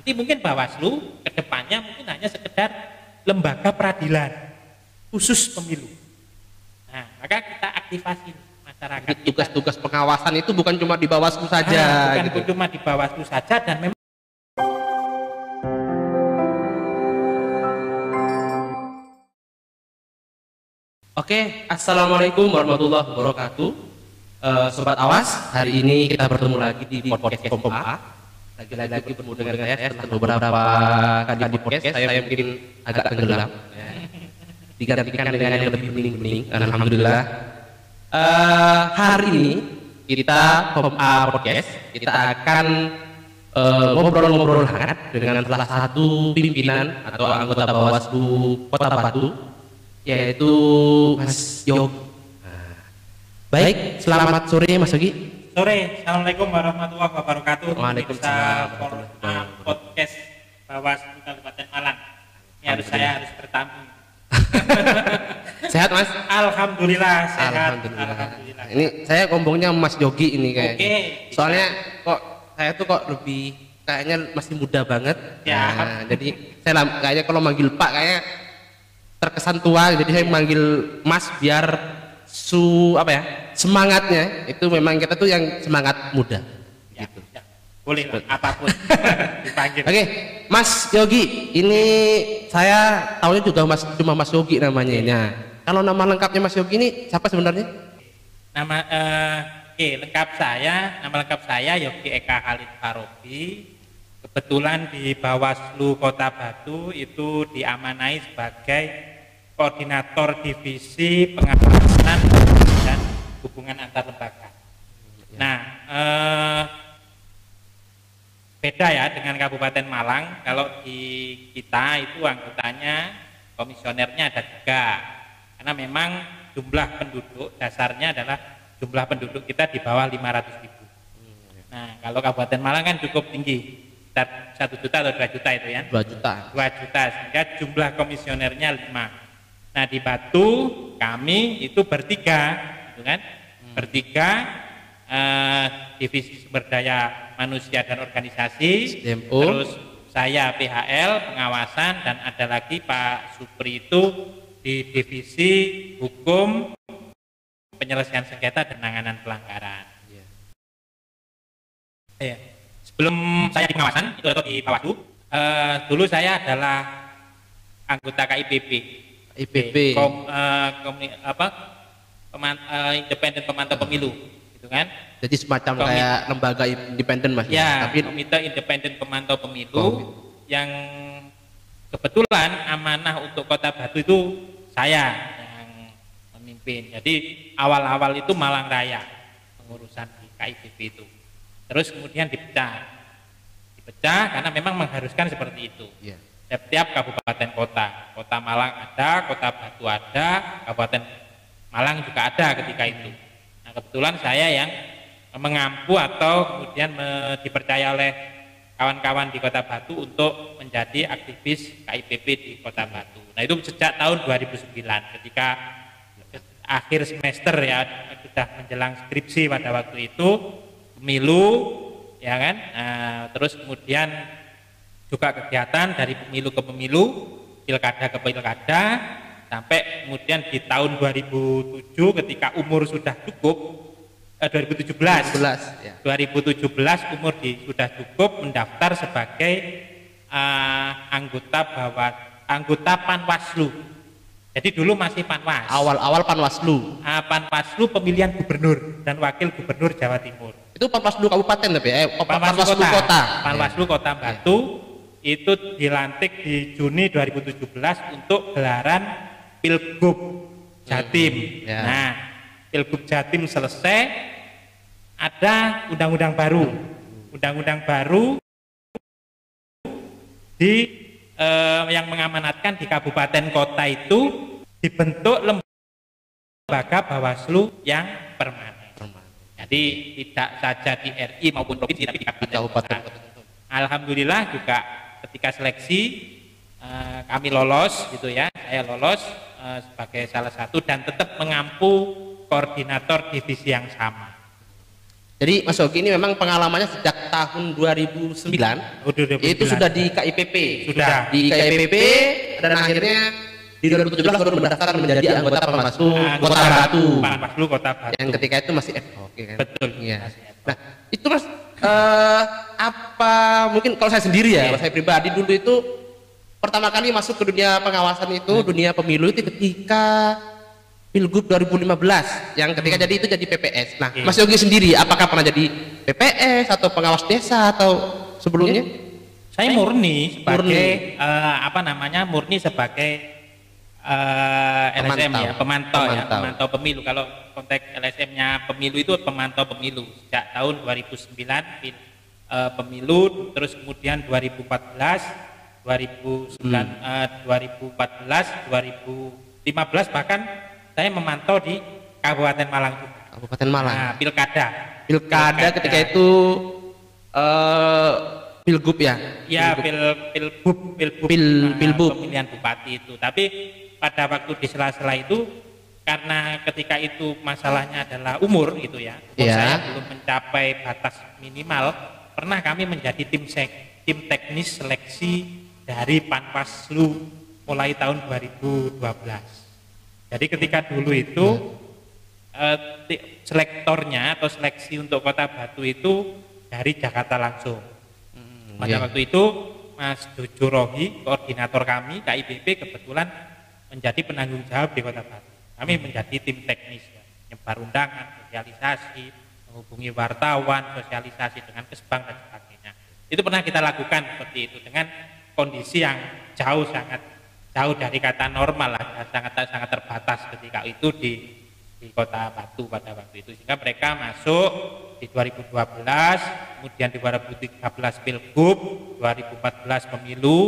nanti mungkin Bawaslu ke depannya mungkin hanya sekedar lembaga peradilan khusus pemilu. Nah, maka kita aktivasi masyarakat. Tugas-tugas pengawasan itu bukan cuma di Bawaslu saja. Ah, bukan gitu. cuma di Bawaslu saja dan memang Oke, assalamualaikum warahmatullahi wabarakatuh. Eh, Sobat Awas, hari ini kita bertemu lagi di podcast Kompa. Lagi-lagi bertemu dengan saya setelah beberapa kali di podcast saya mungkin agak tenggelam. Ya. Digantikan dengan yang lebih bening-bening. Alhamdulillah. Eh, hari ini kita Kompa Podcast kita akan eh, ngobrol-ngobrol hangat dengan salah satu pimpinan atau anggota Bawaslu Kota Batu yaitu Mas Yogi. Nah, Baik, selamat sore Mas Yogi. Sore. Assalamualaikum warahmatullahi wabarakatuh. Waalaikumsalam podcast Bawaslu Kabupaten Malang. Ini harus saya harus bertamu. Sehat Mas? Alhamdulillah sehat. Alhamdulillah. Alhamdulillah. Ini saya ngomongnya Mas Yogi ini kayak. Oke. Soalnya kok saya tuh kok lebih kayaknya masih muda banget. Ya. Nah, jadi saya kayaknya kalau manggil Pak kayaknya terkesan tua jadi saya manggil Mas biar su apa ya semangatnya itu memang kita tuh yang semangat muda. Ya, Gitu. ya. Boleh lah, apa pun dipanggil. Oke, Mas Yogi, ini saya tahunya juga Mas cuma Mas Yogi namanya. Nah, kalau nama lengkapnya Mas Yogi ini siapa sebenarnya? Nama eh, oke, lengkap saya, nama lengkap saya Yogi Eka Khalid Farobi. Kebetulan di Bawaslu Kota Batu itu diamanai sebagai koordinator divisi pengawasan dan hubungan antar lembaga. Nah, eh, beda ya dengan Kabupaten Malang. Kalau di kita itu anggotanya, komisionernya ada tiga. Karena memang jumlah penduduk dasarnya adalah jumlah penduduk kita di bawah 500 ribu. Nah, kalau Kabupaten Malang kan cukup tinggi, satu juta atau dua juta itu ya. 2 juta. 2 juta sehingga jumlah komisionernya 5. Nah di Batu kami itu bertiga, gitu kan? Bertiga eh, divisi sumber daya manusia dan organisasi, terus saya PHL pengawasan dan ada lagi Pak Supri itu di divisi hukum penyelesaian sengketa dan penanganan pelanggaran. Iya. Iya. Sebelum saya di pengawasan itu atau di Bawaslu, eh, dulu saya adalah anggota KIPP. IPP. Kom, eh, komi- apa? Peman, eh, independen pemantau pemilu, gitu kan? Jadi semacam Komi- kayak lembaga independen Mas. Ya, Tapi Komite Independen Pemantau Pemilu Komite. yang kebetulan amanah untuk Kota Batu itu saya yang memimpin. Jadi awal-awal itu Malang Raya pengurusan di KIPP itu. Terus kemudian dipecah. Dipecah karena memang mengharuskan seperti itu. Iya. Setiap kabupaten kota, kota Malang ada, kota Batu ada, kabupaten Malang juga ada ketika itu. Nah kebetulan saya yang mengampu atau kemudian dipercaya oleh kawan-kawan di kota Batu untuk menjadi aktivis KIPP di kota Batu. Nah itu sejak tahun 2009 ketika akhir semester ya sudah menjelang skripsi pada waktu itu pemilu ya kan Nah, terus kemudian juga kegiatan dari pemilu ke pemilu, pilkada ke pilkada, sampai kemudian di tahun 2007 ketika umur sudah cukup, eh, 2017, 11 ya. 2017 umur di, sudah cukup mendaftar sebagai eh, anggota bawah anggota Panwaslu. Jadi dulu masih Panwas. Awal-awal Panwaslu. Ah, Panwaslu pemilihan gubernur dan wakil gubernur Jawa Timur. Itu Panwaslu kabupaten tapi eh Panwaslu Panwaslu Kota. kota. Panwaslu Kota Batu itu dilantik di Juni 2017 untuk gelaran Pilgub Jatim. Hmm, ya. Nah, Pilgub Jatim selesai, ada undang-undang baru. Undang-undang baru di eh, yang mengamanatkan di kabupaten kota itu dibentuk lembaga Bawaslu yang permanen. Jadi tidak saja di RI maupun provinsi tapi di kabupaten. Kabupaten. kota. Alhamdulillah juga ketika seleksi eh, kami lolos gitu ya, saya lolos eh, sebagai salah satu dan tetap mengampu koordinator divisi yang sama. Jadi Mas Yogi ini memang pengalamannya sejak tahun 2009 Oh, 2009. itu sudah di KIPP. Sudah. di KIPP dan akhirnya di 2017 baru mendaftar menjadi anggota Panwaslu Kota Batu. Panwaslu Kota Batu. Yang ketika itu masih kan. Betul. Iya. Ad hoc. Nah, itu Mas eh, apa mungkin kalau saya sendiri ya, Iya. saya pribadi dulu itu pertama kali masuk ke dunia pengawasan itu, dunia pemilu itu ketika Pilgub 2015 yang ketika jadi itu jadi PPS. Nah, Iya. Mas Yogi sendiri apakah pernah jadi PPS atau pengawas desa atau sebelumnya? Saya murni sebagai Murni. eh, apa namanya murni sebagai eh, LSM Pemantau. ya pemantau, ya Pemantau. pemantau pemilu. Kalau konteks LSM-nya pemilu itu pemantau pemilu sejak tahun 2009 pil- eh, pemilu terus kemudian 2014 2009 eh, 2014 2015 bahkan saya memantau di Kabupaten Malang juga. Kabupaten Malang. Nah, pilkada. Pilkada ketika itu eh Pilgub ya. Ya, Pilgub. pil pilbub, pilbub, Pil- nah, pilbub. pemilihan bupati itu. Tapi pada waktu di sela-sela itu karena ketika itu masalahnya adalah umur gitu ya, umur Iya. saya belum mencapai batas minimal, pernah kami menjadi tim sek, tim teknis seleksi dari Panwaslu mulai tahun 2012. Jadi ketika dulu itu eh, ti- selektornya atau seleksi untuk Kota Batu itu dari Jakarta langsung. Pada iya. waktu itu Mas Jojo Rohi, koordinator kami KIPP kebetulan menjadi penanggung jawab di Kota Batu. Kami menjadi tim teknis, ya, nyebar undangan, sosialisasi, menghubungi wartawan, sosialisasi dengan kesbang dan sebagainya. Itu pernah kita lakukan seperti itu dengan kondisi yang jauh sangat jauh dari kata normal lah, sangat sangat terbatas ketika itu di di kota Batu pada waktu itu. Sehingga mereka masuk di 2012 kemudian di 2013 pilgub 2014 pemilu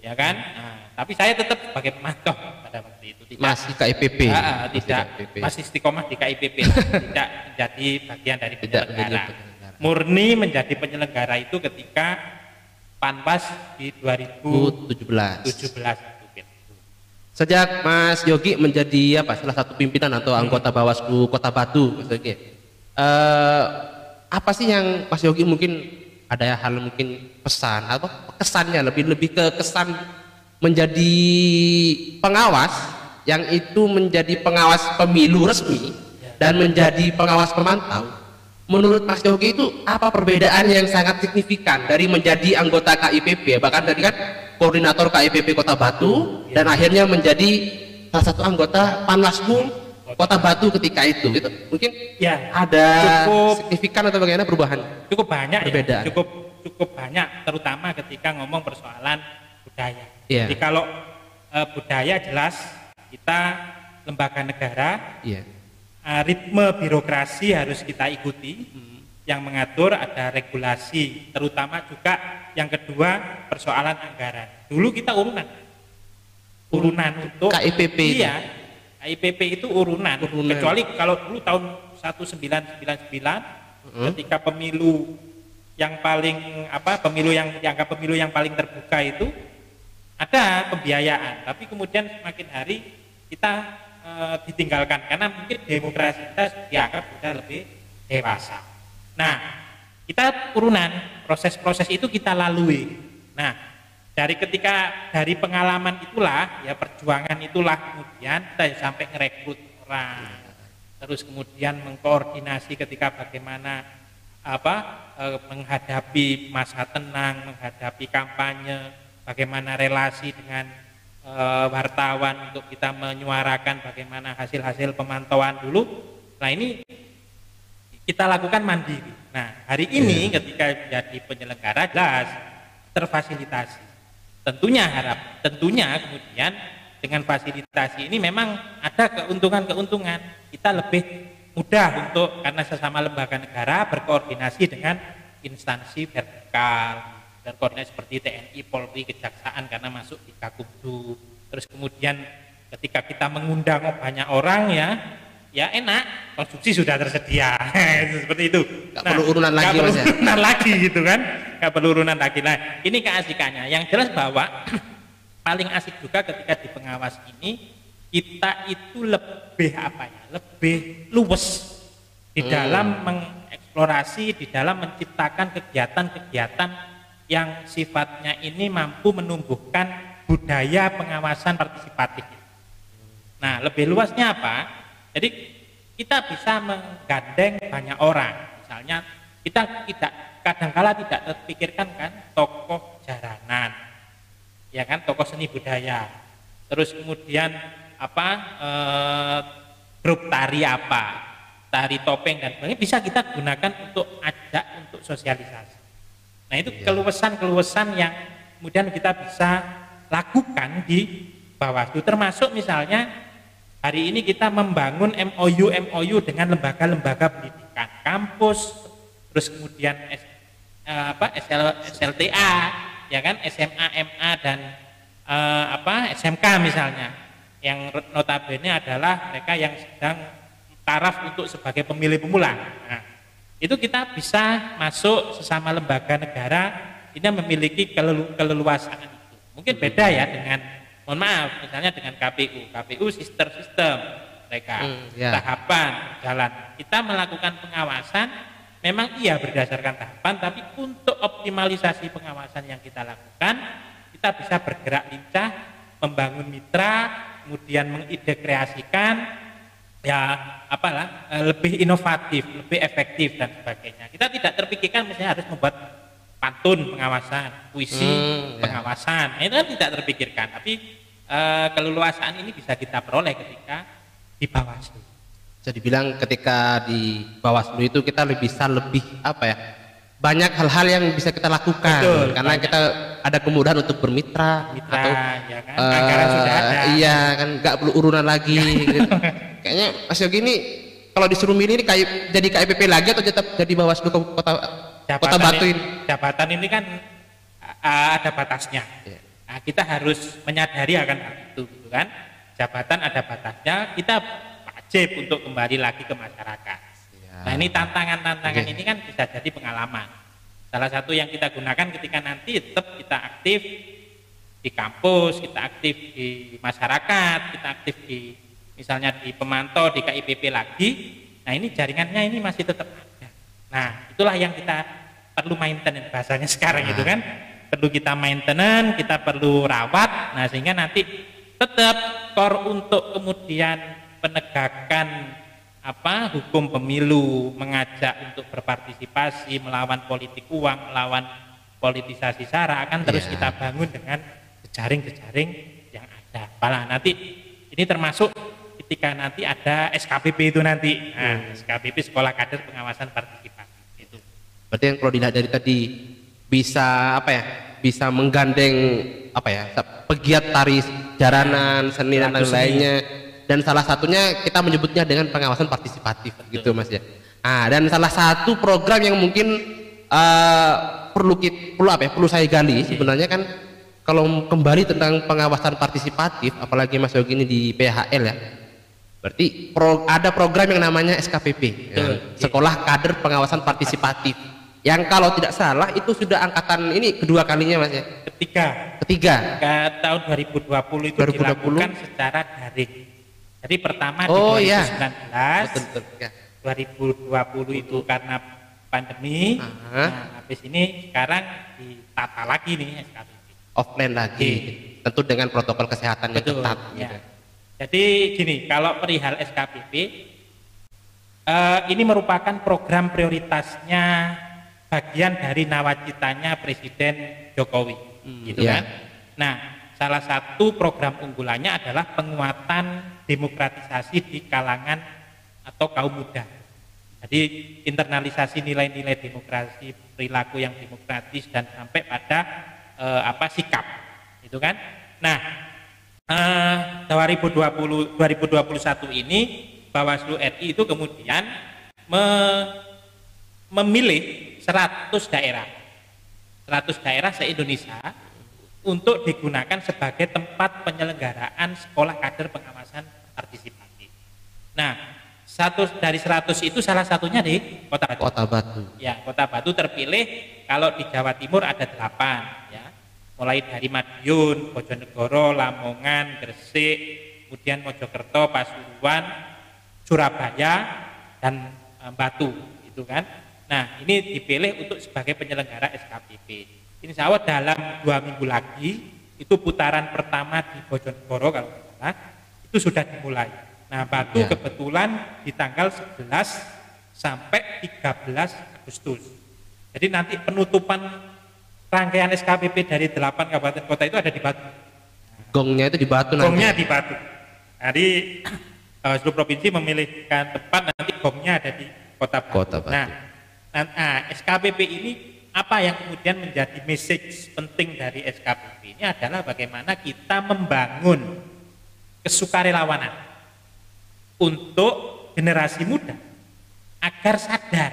ya kan? Nah, tapi saya tetap sebagai pemantau pada waktu itu tidak Masih KIPP. Ah, ah, Masih tidak KIPP. masih istiqomah di KIPP tidak menjadi bagian dari Tidak penyelenggara penyelenggara. murni menjadi penyelenggara itu ketika Panwas di 2017 17. itu pilgub. Sejak Mas Yogi menjadi apa salah satu pimpinan atau anggota Bawaslu Kota Batu, Mas Yogi. eh, apa sih yang Mas Yogi mungkin ada hal mungkin pesan atau kesannya lebih lebih ke kesan menjadi pengawas yang itu menjadi pengawas pemilu resmi dan menjadi pengawas pemantau. Menurut Mas Yogi itu apa perbedaan yang sangat signifikan dari menjadi anggota KIPP bahkan dari kan koordinator KIPP Kota Batu dan akhirnya menjadi salah satu anggota Panwaslu Kota Batu ketika itu. Itu mungkin ya ada Cukup. signifikan atau bagaimana perubahan? cukup banyak Perbedaan. ya cukup cukup banyak terutama ketika ngomong persoalan budaya Iya. jadi kalau eh, budaya jelas kita lembaga negara Iya. eh, ritme birokrasi harus kita ikuti yang mengatur ada regulasi terutama juga yang kedua persoalan anggaran dulu kita urunan urunan untuk KIPP iya KIPP itu urunan. Urunan. kecuali kalau dulu tahun 1999 ketika pemilu yang paling apa pemilu yang dianggap pemilu yang paling terbuka itu ada pembiayaan tapi kemudian semakin hari kita eh, ditinggalkan karena mungkin demokrasi kita dianggap sudah lebih dewasa. Nah kita urunan proses-proses itu kita lalui. Nah dari ketika dari pengalaman itulah ya perjuangan itulah kemudian kita sampai ngerekrut orang. Terus kemudian mengkoordinasi ketika bagaimana apa eh, menghadapi masa tenang, menghadapi kampanye, bagaimana relasi dengan eh, wartawan untuk kita menyuarakan bagaimana hasil-hasil pemantauan dulu. Nah ini kita lakukan mandiri. Nah hari ini ketika menjadi penyelenggara jelas terfasilitasi. Tentunya harap, tentunya kemudian dengan fasilitasi ini memang ada keuntungan-keuntungan. Kita lebih mudah untuk karena sesama lembaga negara berkoordinasi dengan instansi vertikal, berkoordinasi seperti TNI, Polri, Kejaksaan karena masuk di Kakumdu. Terus kemudian ketika kita mengundang banyak orang ya, ya enak, konstruksi sudah tersedia, seperti itu. Nggak perlu urunan lagi, nggak perlu ya? urunan lagi gitu kan, nggak perlu urunan lagi. Nah, ini keasikannya. Yang jelas bahwa paling asik juga ketika di pengawas ini kita itu lebih apa ya lebih luwes di Hmm. dalam mengeks- mengeksplorasi di dalam menciptakan kegiatan-kegiatan yang sifatnya ini mampu menumbuhkan budaya pengawasan partisipatif. Nah, lebih luasnya apa? Jadi kita bisa menggandeng banyak orang. Misalnya kita tidak kadangkala tidak terpikirkan kan tokoh jaranan, ya kan tokoh seni budaya. Terus kemudian apa eh, grup tari apa, tari topeng dan sebagainya bisa kita gunakan untuk ajak untuk sosialisasi. Nah itu iya. keluasan-keluasan yang kemudian kita bisa lakukan di Bawaslu termasuk misalnya hari ini kita membangun MOU MOU dengan lembaga-lembaga pendidikan, kampus, terus kemudian S, eh, apa SL, SLTA, ya kan SMA, MA dan eh, apa SMK misalnya yang notabene adalah mereka yang sedang taraf untuk sebagai pemilih pemula. Nah, itu kita bisa masuk sesama lembaga negara ini memiliki kelelu, keleluasaan itu. Mungkin beda ya dengan mohon maaf misalnya dengan KPU. KPU sistem-sistem mereka hmm, ya. tahapan jalan. Kita melakukan pengawasan memang iya berdasarkan tahapan tapi untuk optimalisasi pengawasan yang kita lakukan kita bisa bergerak lincah membangun mitra kemudian mengide kreasikan ya apalah eh, lebih inovatif, lebih efektif dan sebagainya. Kita tidak terpikirkan misalnya harus membuat pantun pengawasan, puisi hmm, ya. pengawasan. Nah, itu kan tidak terpikirkan, tapi e, keleluasaan ini bisa kita peroleh ketika di Bawaslu. Jadi bilang ketika di Bawaslu itu kita lebih bisa lebih apa ya? banyak hal-hal yang bisa kita lakukan Betul, karena banyak. kita ada kemudahan untuk bermitra Mitra, atau ya kan? Uh, sudah ada. iya kan nggak perlu urunan lagi gitu. Kayaknya Mas Yogi ini kalau disuruh milih ini kayak jadi KIPP lagi atau tetap jadi Bawaslu kota jabatan kota Batu ini jabatan ini kan uh, ada batasnya yeah. nah, kita harus menyadari akan hal itu gitu kan jabatan ada batasnya kita wajib untuk kembali lagi ke masyarakat Nah ini tantangan-tantangan okay. ini kan bisa jadi pengalaman. Salah satu yang kita gunakan ketika nanti tetap kita aktif di kampus, kita aktif di masyarakat, kita aktif di misalnya di pemantau di KIPP lagi. Nah ini jaringannya ini masih tetap ada. Nah itulah yang kita perlu maintenance bahasanya sekarang nah. itu kan perlu kita maintenance, kita perlu rawat. Nah sehingga nanti tetap core untuk kemudian penegakan apa hukum pemilu mengajak untuk berpartisipasi melawan politik uang melawan politisasi sara akan terus yeah. kita bangun dengan jejaring-jejaring yang ada. Malah nanti ini termasuk ketika nanti ada SKPP itu nanti, nah, hmm. SKPP Sekolah Kader Pengawasan Partisipatif itu. Berarti yang kalau dilihat dari tadi bisa apa ya? Bisa menggandeng apa ya? Pegiat tari jaranan, seni dan lain-lainnya dan salah satunya kita menyebutnya dengan pengawasan partisipatif gitu mas ya ah dan salah satu program yang mungkin uh, perlu kita, perlu apa ya perlu saya gali sebenarnya kan kalau kembali tentang pengawasan partisipatif apalagi mas Yogi ini di PHL ya berarti pro, ada program yang namanya SKPP ya, Sekolah Kader Pengawasan Partisipatif yang kalau tidak salah itu sudah angkatan ini kedua kalinya mas ya ketiga ketiga ke tahun 2020 itu 2020. dilakukan secara daring jadi pertama oh, di 2019, iya. betul, betul, ya. 2020 itu karena pandemi. Nah, habis ini sekarang ditata lagi nih SKPP. Offline lagi, Oke. tentu dengan protokol kesehatan yang ketat. Ya. Gitu. Jadi gini, kalau perihal SKPP, eh, ini merupakan program prioritasnya bagian dari nawacitanya Presiden Jokowi, hmm, gitu ya. kan? Nah, salah satu program unggulannya adalah penguatan demokratisasi di kalangan atau kaum muda. Jadi internalisasi nilai-nilai demokrasi, perilaku yang demokratis dan sampai pada e, apa sikap, itu kan? Nah, e, 2020 2021 ini Bawaslu RI itu kemudian me, memilih 100 daerah. 100 daerah se-Indonesia untuk digunakan sebagai tempat penyelenggaraan sekolah kader pengawasan partisipatif. Nah, satu dari seratus itu salah satunya di Kota Batu. Kota Batu. Ya, Kota Batu terpilih kalau di Jawa Timur ada delapan, ya. Mulai dari Madiun, Bojonegoro, Lamongan, Gresik, kemudian Mojokerto, Pasuruan, Surabaya, dan e, Batu, itu kan. Nah, ini dipilih untuk sebagai penyelenggara SKPP. Insya Allah dalam dua minggu lagi itu putaran pertama di Bojonegoro kalau tidak salah itu sudah dimulai. Nah, Batu Ya. kebetulan di tanggal 11 sampai 13 Agustus. Jadi nanti penutupan rangkaian SKPP dari 8 kabupaten kota itu ada di Batu. Gongnya itu di Batu nanti. Gongnya di Batu. Jadi eh, seluruh provinsi memilihkan tempat nanti gongnya ada di Kota Batu. Kota Batu. Nah, nah, nah, SKPP ini apa yang kemudian menjadi message penting dari SKPP ini adalah bagaimana kita membangun kesukarelawanan untuk generasi muda agar sadar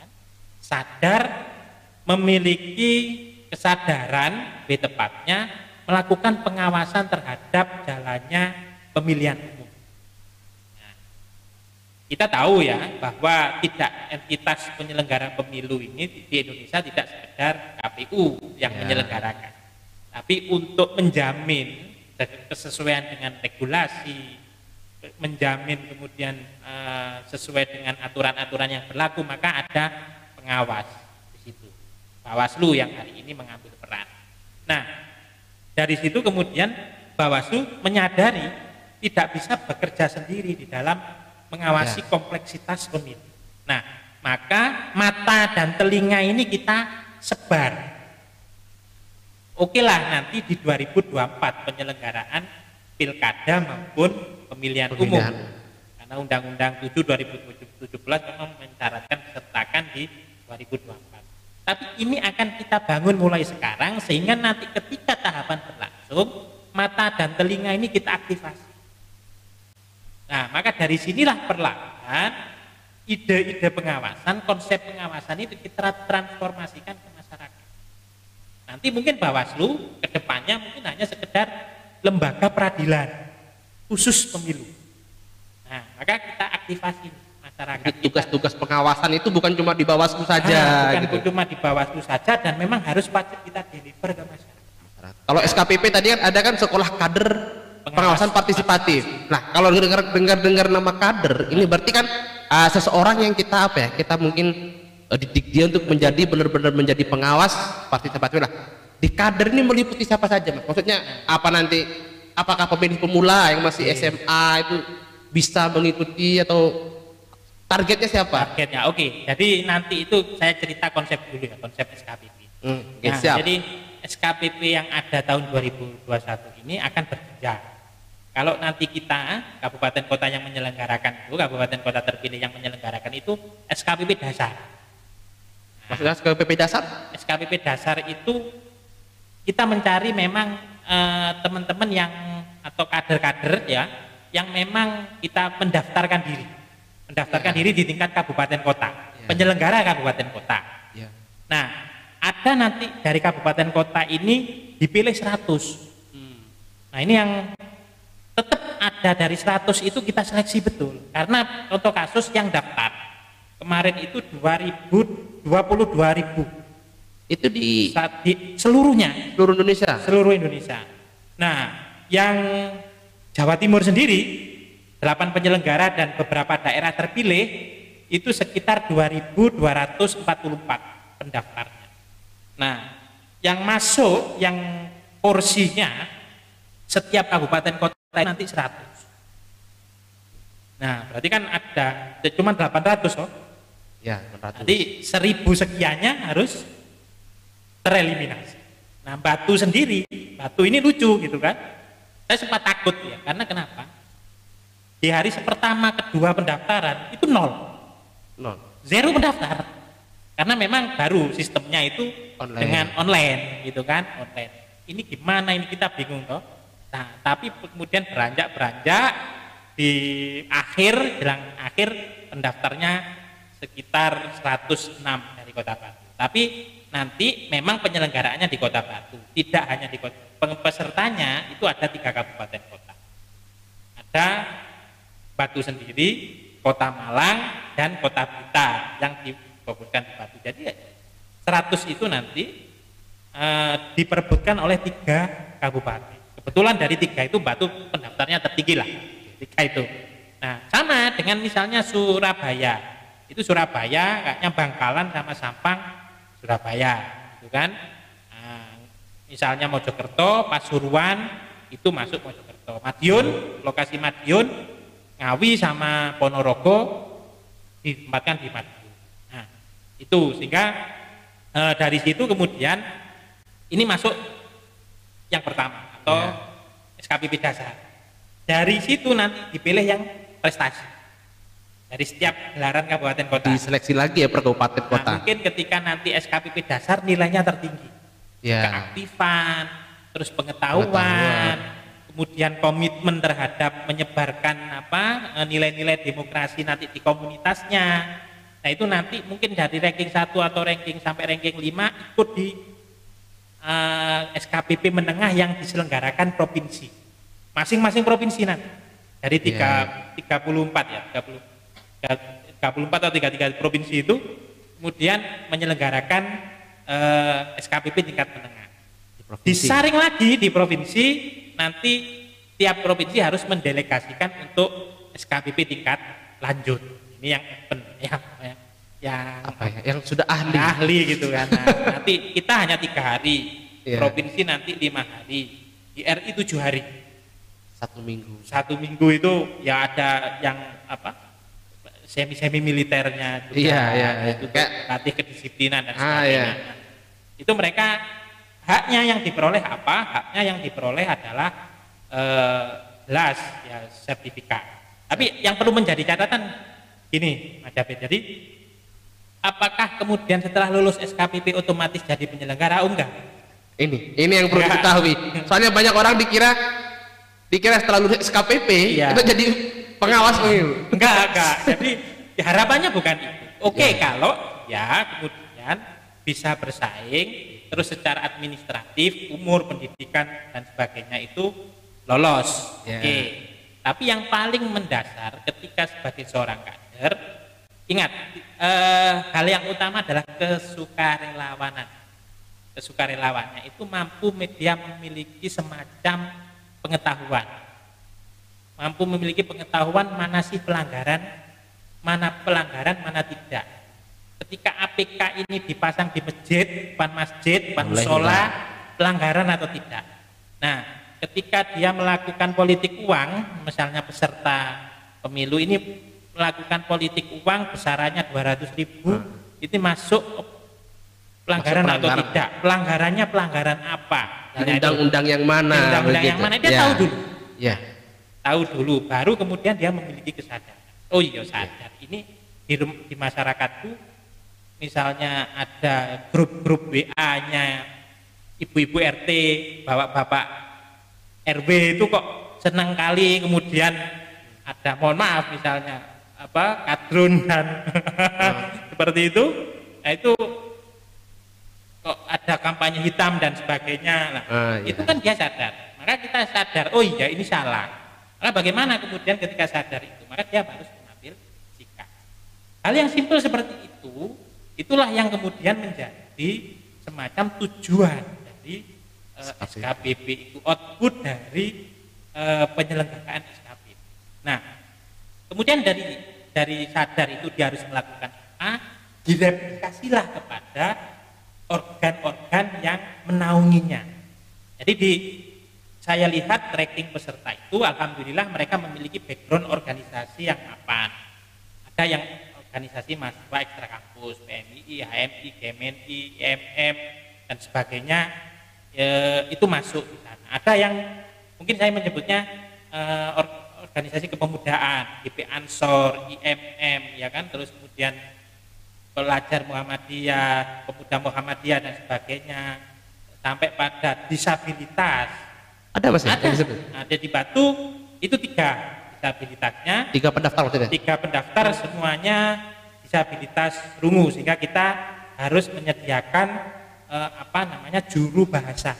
ya, sadar memiliki kesadaran lebih tepatnya melakukan pengawasan terhadap jalannya pemilihan umum. Nah, kita tahu ya bahwa tidak entitas penyelenggara pemilu ini di Indonesia tidak sekedar KPU yang Ya. menyelenggarakan, tapi untuk menjamin kesesuaian dengan regulasi, menjamin kemudian eh, sesuai dengan aturan-aturan yang berlaku maka ada pengawas. Bawaslu yang hari ini mengambil peran. Nah, dari situ kemudian Bawaslu menyadari tidak bisa bekerja sendiri di dalam mengawasi Ya. kompleksitas pemilu. Nah, maka mata dan telinga ini kita sebar. Oke lah nanti di 2024 penyelenggaraan pilkada maupun pemilihan, umum. Pemilihan. Karena Undang-Undang 7 2017 memang mencaratkan sertakan di 2024. Tapi ini akan kita bangun mulai sekarang sehingga nanti ketika tahapan berlangsung mata dan telinga ini kita aktifasi. Nah, maka dari sinilah perlahan ide-ide pengawasan, konsep pengawasan itu kita transformasikan ke masyarakat. Nanti mungkin Bawaslu ke depannya mungkin hanya sekedar lembaga peradilan khusus pemilu. Nah, maka kita aktifasi masyarakat. Jadi tugas-tugas pengawasan itu bukan cuma di Bawaslu saja Ah, bukan gitu. cuma di Bawaslu saja dan memang harus wajib kita deliver ke masyarakat. Kalau SKPP tadi kan ada kan sekolah kader pengawasan partisipatif. Nah, kalau dengar dengar dengar nama kader, ini berarti kan ah, seseorang yang kita apa ya? Kita mungkin eh, didik dia untuk menjadi benar-benar menjadi pengawas partisipatif lah. Di kader ini meliputi siapa saja, Mas? Maksudnya apa nanti? Apakah pemilih pemula yang masih SMA itu bisa mengikuti atau targetnya siapa? Targetnya, oke. Jadi nanti itu saya cerita konsep dulu ya, konsep SKPP. Hmm, oke, Nah, siap. Jadi SKPP yang ada tahun 2021 ini akan berjenjang. Kalau nanti kita kabupaten kota yang menyelenggarakan itu, kabupaten kota terpilih yang menyelenggarakan itu SKPP dasar. Maksudnya SKPP dasar? SKPP dasar itu kita mencari memang eh, teman-teman yang atau kader-kader ya yang memang kita mendaftarkan diri. Mendaftarkan Ya. diri di tingkat kabupaten kota. Ya. Penyelenggara kabupaten kota. Ya. Nah, ada nanti dari kabupaten kota ini dipilih 100. Nah, ini yang tetap ada dari 100 itu kita seleksi betul. Karena contoh kasus yang daftar kemarin itu 2000 22.000 Itu di di seluruhnya seluruh Indonesia. seluruh Indonesia. Nah, yang Jawa Timur sendiri delapan penyelenggara dan beberapa daerah terpilih itu sekitar 2.244 pendaftarnya. Nah, yang masuk yang porsinya setiap kabupaten kota nanti 100. Nah, berarti kan ada cuma 800 oh. Ya, 400. Nanti seribu sekiannya harus tereliminasi. Nah, batu sendiri, batu ini lucu gitu kan. Saya sempat takut ya, karena kenapa? Di hari pertama, kedua pendaftaran itu nol, Nol. zero pendaftar. Karena memang baru sistemnya itu Online. dengan online gitu kan, online. Ini gimana ini kita bingung toh. Nah, tapi kemudian beranjak-beranjak di akhir jelang akhir pendaftarnya sekitar 106 dari Kota Batu. Tapi nanti memang penyelenggaraannya di Kota Batu, tidak hanya di kota, pesertanya itu ada tiga kabupaten kota. Ada Batu sendiri, Kota Malang, dan Kota Blitar yang difokuskan di Batu. Jadi 100 itu nanti eh, diperebutkan oleh tiga kabupaten. Kebetulan dari tiga itu Batu pendaftarnya tertinggi lah, tiga itu. Nah, sama dengan misalnya Surabaya. itu Surabaya kayaknya Bangkalan sama Sampang Surabaya gitu kan nah, misalnya Mojokerto Pasuruan itu masuk Mojokerto Madiun lokasi Madiun Ngawi sama Ponorogo ditempatkan di Madiun nah itu sehingga e, dari situ kemudian ini masuk yang pertama atau ya. SKPP dasar dari situ nanti dipilih yang prestasi dari setiap gelaran kabupaten kota. Diseleksi lagi ya per kabupaten nah, kota. Nah, mungkin ketika nanti SKPP dasar nilainya tertinggi. Ya. Keaktifan, terus pengetahuan, pengetahuan, kemudian komitmen terhadap menyebarkan apa e, nilai-nilai demokrasi nanti di komunitasnya. Nah, itu nanti mungkin dari ranking 1 atau ranking sampai ranking 5 ikut di uh, e, SKPP menengah yang diselenggarakan provinsi. Masing-masing provinsi nanti. Dari tiga, yeah. 34 ya, 30 34 atau 33 provinsi itu kemudian menyelenggarakan eh, SKPP tingkat menengah. Di Disaring lagi di provinsi, nanti tiap provinsi harus mendelegasikan untuk SKPP tingkat lanjut. Ini yang open, yang yang apa ya? Yang sudah ahli. Ahli gitu kan. Nah, nanti kita hanya tiga hari, yeah. provinsi nanti lima hari, di RI tujuh hari. Satu minggu. Satu minggu itu ya ada yang apa? semi semi militernya juga iya, iya, iya. itu kayak latih kedisiplinan dan ah, sebagainya ah, iya. itu mereka haknya yang diperoleh apa haknya yang diperoleh adalah eh, las ya sertifikat tapi yang perlu menjadi catatan gini Mas David jadi apakah kemudian setelah lulus SKPP otomatis jadi penyelenggara oh enggak ini ini yang perlu ya. diketahui soalnya banyak orang dikira dikira setelah lulus SKPP ya. itu jadi pengawas pemilu. Enggak, enggak. Jadi ya, harapannya bukan itu. Oke, okay, ya. kalau ya kemudian bisa bersaing terus secara administratif, umur, pendidikan dan sebagainya itu lolos. Ya. Oke. Okay. Tapi yang paling mendasar ketika sebagai seorang kader ingat eh, hal yang utama adalah kesukarelawanan. Kesukarelawannya itu mampu media memiliki semacam pengetahuan mampu memiliki pengetahuan mana sih pelanggaran, mana pelanggaran, mana tidak. Ketika APK ini dipasang di masjid, depan masjid, depan musola, pelanggaran atau tidak. Nah, ketika dia melakukan politik uang, misalnya peserta pemilu ini melakukan politik uang besarannya 200 ribu, hmm. itu masuk pelanggaran, masuk pelanggaran atau tidak. Pelanggarannya pelanggaran apa? Undang-undang yang mana? Undang-undang yang mana? Dia ya. tahu dulu. Ya tahu dulu baru kemudian dia memiliki kesadaran oh iya sadar ini di, di masyarakatku misalnya ada grup-grup WA-nya ibu-ibu RT bapak-bapak RW itu kok senang kali kemudian ada mohon maaf misalnya apa kadrun dan hmm. seperti itu nah itu kok ada kampanye hitam dan sebagainya nah, uh, iya. itu kan dia sadar maka kita sadar oh iya ini salah maka bagaimana kemudian ketika sadar itu, maka dia harus mengambil sikap. Hal yang simpel seperti itu, itulah yang kemudian menjadi semacam tujuan dari eh, SKPP itu output dari eh, penyelenggaraan SKPP. Nah, kemudian dari dari sadar itu dia harus melakukan apa? Direplikasilah kepada organ-organ yang menaunginya. Jadi di saya lihat tracking peserta itu alhamdulillah mereka memiliki background organisasi yang apa ada yang organisasi mahasiswa ekstra kampus PMI, HMI, GMNI, IMM dan sebagainya e, itu masuk di sana. Ada yang mungkin saya menyebutnya e, organisasi kepemudaan IP Ansor, IMM ya kan? Terus kemudian pelajar Muhammadiyah, pemuda Muhammadiyah dan sebagainya sampai pada disabilitas. Ada mas? Ada. Ada di Batu itu tiga disabilitasnya. Tiga pendaftar maksudnya? Tiga pendaftar semuanya disabilitas rungu sehingga kita harus menyediakan eh, apa namanya juru bahasa.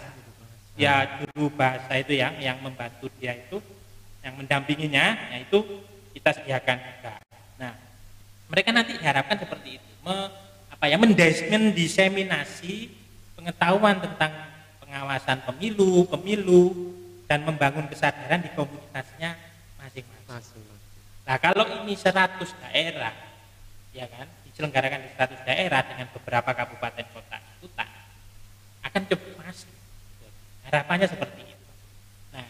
Ya juru bahasa itu yang yang membantu dia itu yang mendampinginya, yaitu kita sediakan juga. Nah, mereka nanti diharapkan seperti itu, me, apa ya mendiseminasi pengetahuan tentang pengawasan pemilu, pemilu dan membangun kesadaran di komunitasnya masing-masing. Nah kalau ini 100 daerah ya kan diselenggarakan di status daerah dengan beberapa kabupaten kota itu tak akan cepat masuk harapannya seperti itu nah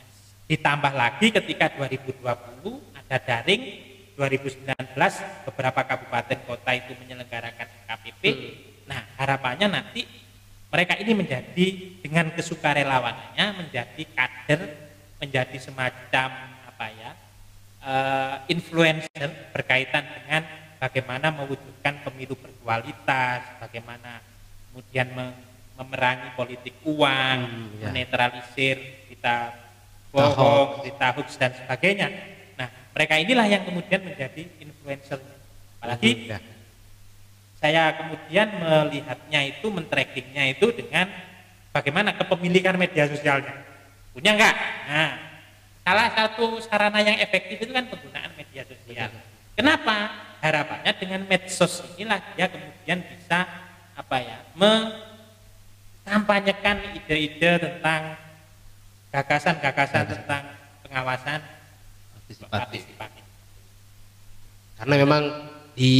ditambah lagi ketika 2020 ada daring 2019 beberapa kabupaten kota itu menyelenggarakan KPP hmm. nah harapannya nanti mereka ini menjadi dengan kesukarelawanannya menjadi kader menjadi semacam uh, influencer berkaitan dengan bagaimana mewujudkan pemilu berkualitas, bagaimana kemudian memerangi politik uang, hmm, ya. menetralisir kita bohong, kita hoax dan sebagainya. Nah, mereka inilah yang kemudian menjadi influencer. Apalagi ya. saya kemudian melihatnya itu, men-trackingnya itu dengan bagaimana kepemilikan media sosialnya. Punya enggak? Nah, salah satu sarana yang efektif itu kan penggunaan media sosial. Kenapa? harapannya dengan medsos inilah dia kemudian bisa apa ya mengkampanyekan ide-ide tentang gagasan-gagasan tentang pengawasan partisipatif. Karena memang di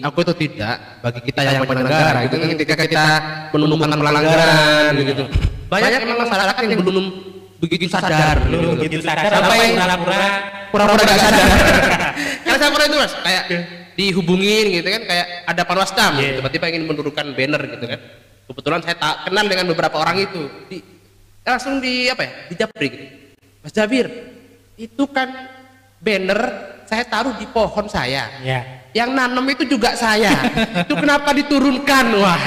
aku itu tidak bagi kita yang penyelenggara itu kan ketika kita menemukan pelanggaran gitu. Banyak memang masyarakat yang belum begitu sadar. begitu sadar. apa yang pura-pura pura-pura gak sadar? karena saya pernah itu mas kayak dihubungin gitu kan kayak ada panwascam yeah. tiba-tiba ingin menurunkan banner gitu kan. Kebetulan saya tak kenal dengan beberapa orang itu. Di, langsung di apa ya dijabri gitu. Mas Jabir itu kan banner saya taruh di pohon saya. Yeah. yang nanam itu juga saya. Itu kenapa diturunkan? Wah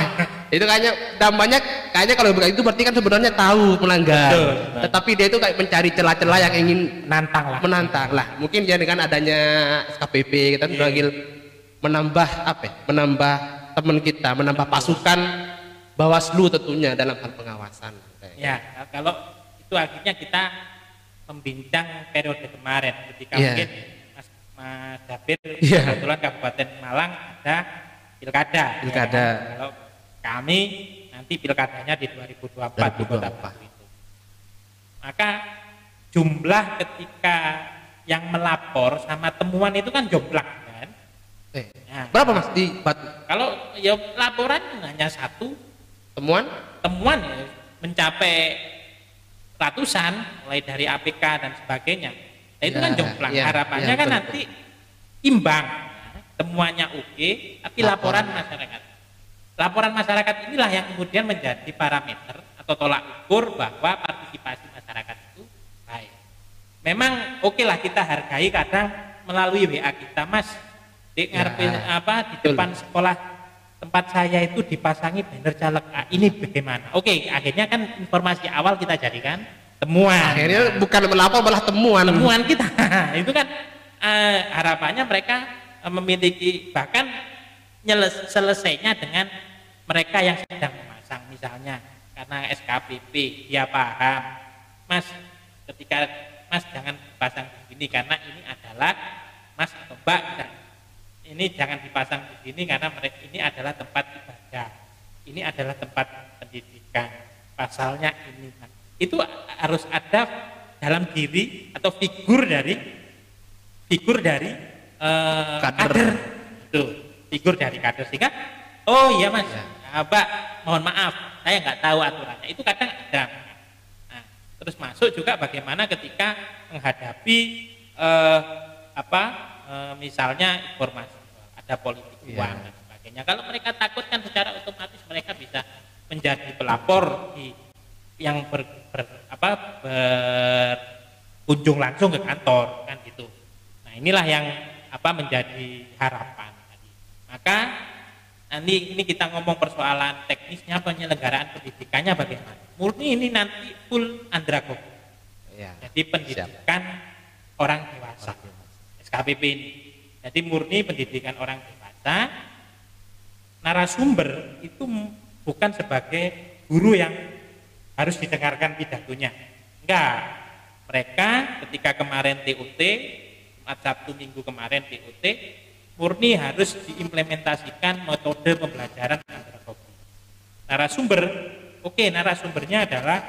itu kayaknya dampaknya kayaknya kalau itu berarti kan sebenarnya tahu melanggar Betul, tetapi dia itu kayak mencari celah-celah yang ingin menantang lah menantang lah mungkin dia dengan adanya KPP kita yeah. menambah apa ya? menambah teman kita menambah pasukan Bawaslu tentunya dalam hal pengawasan ya kalau itu akhirnya kita membincang periode kemarin ketika yeah. mungkin Mas Mas David yeah. kebetulan Kabupaten Malang ada pilkada pilkada ya, kalau kami nanti pilkadanya di 2024 di Kota Batu itu maka jumlah ketika yang melapor sama temuan itu kan jomplang Eh, nah, berapa mas di Batu? Kalau ya laporan hanya satu, temuan? Temuan ya, mencapai ratusan, mulai dari APK dan sebagainya. Nah, itu ya, kan jomplang. Ya, Harapannya ya, kan betul, nanti imbang, ya, temuannya oke, tapi laporan masyarakat. Laporan masyarakat inilah yang kemudian menjadi parameter atau tolak ukur bahwa partisipasi masyarakat itu baik. Memang oke lah kita hargai kadang melalui WA kita, Mas, di ngarepin ya. apa di depan sekolah tempat saya itu dipasangi banner caleg A. Ini bagaimana? Oke, akhirnya kan informasi awal kita jadikan temuan. Akhirnya bukan melapor malah temuan. Temuan kita. itu kan uh, harapannya mereka uh, memiliki bahkan nyeles, selesainya dengan mereka yang sedang memasang misalnya karena SKPP dia paham. Mas, ketika Mas jangan pasang begini karena ini adalah Mas atau Mbak ini jangan dipasang di sini karena mereka ini adalah tempat ibadah ini adalah tempat pendidikan pasalnya ini itu harus ada dalam diri atau figur dari figur dari uh, kader. kader itu figur dari kader sehingga oh iya mas ya. Mbak mohon maaf saya nggak tahu aturannya itu kadang ada nah, terus masuk juga bagaimana ketika menghadapi uh, apa uh, misalnya informasi ada politik iya. uang dan sebagainya. Kalau mereka takut kan secara otomatis mereka bisa menjadi pelapor di yang ber, ber apa berkunjung langsung ke kantor kan gitu. Nah inilah yang apa menjadi harapan. Maka nanti ini kita ngomong persoalan teknisnya penyelenggaraan pendidikannya bagaimana. Murni ini nanti full andragogi. Ya, Jadi pendidikan siap. orang dewasa. SKPP ini jadi murni pendidikan orang dewasa, narasumber itu bukan sebagai guru yang harus didengarkan pidatonya. Enggak. Mereka ketika kemarin TUT, Jumat Sabtu Minggu kemarin TUT, murni harus diimplementasikan metode pembelajaran andragogi. Narasumber, oke okay, narasumbernya adalah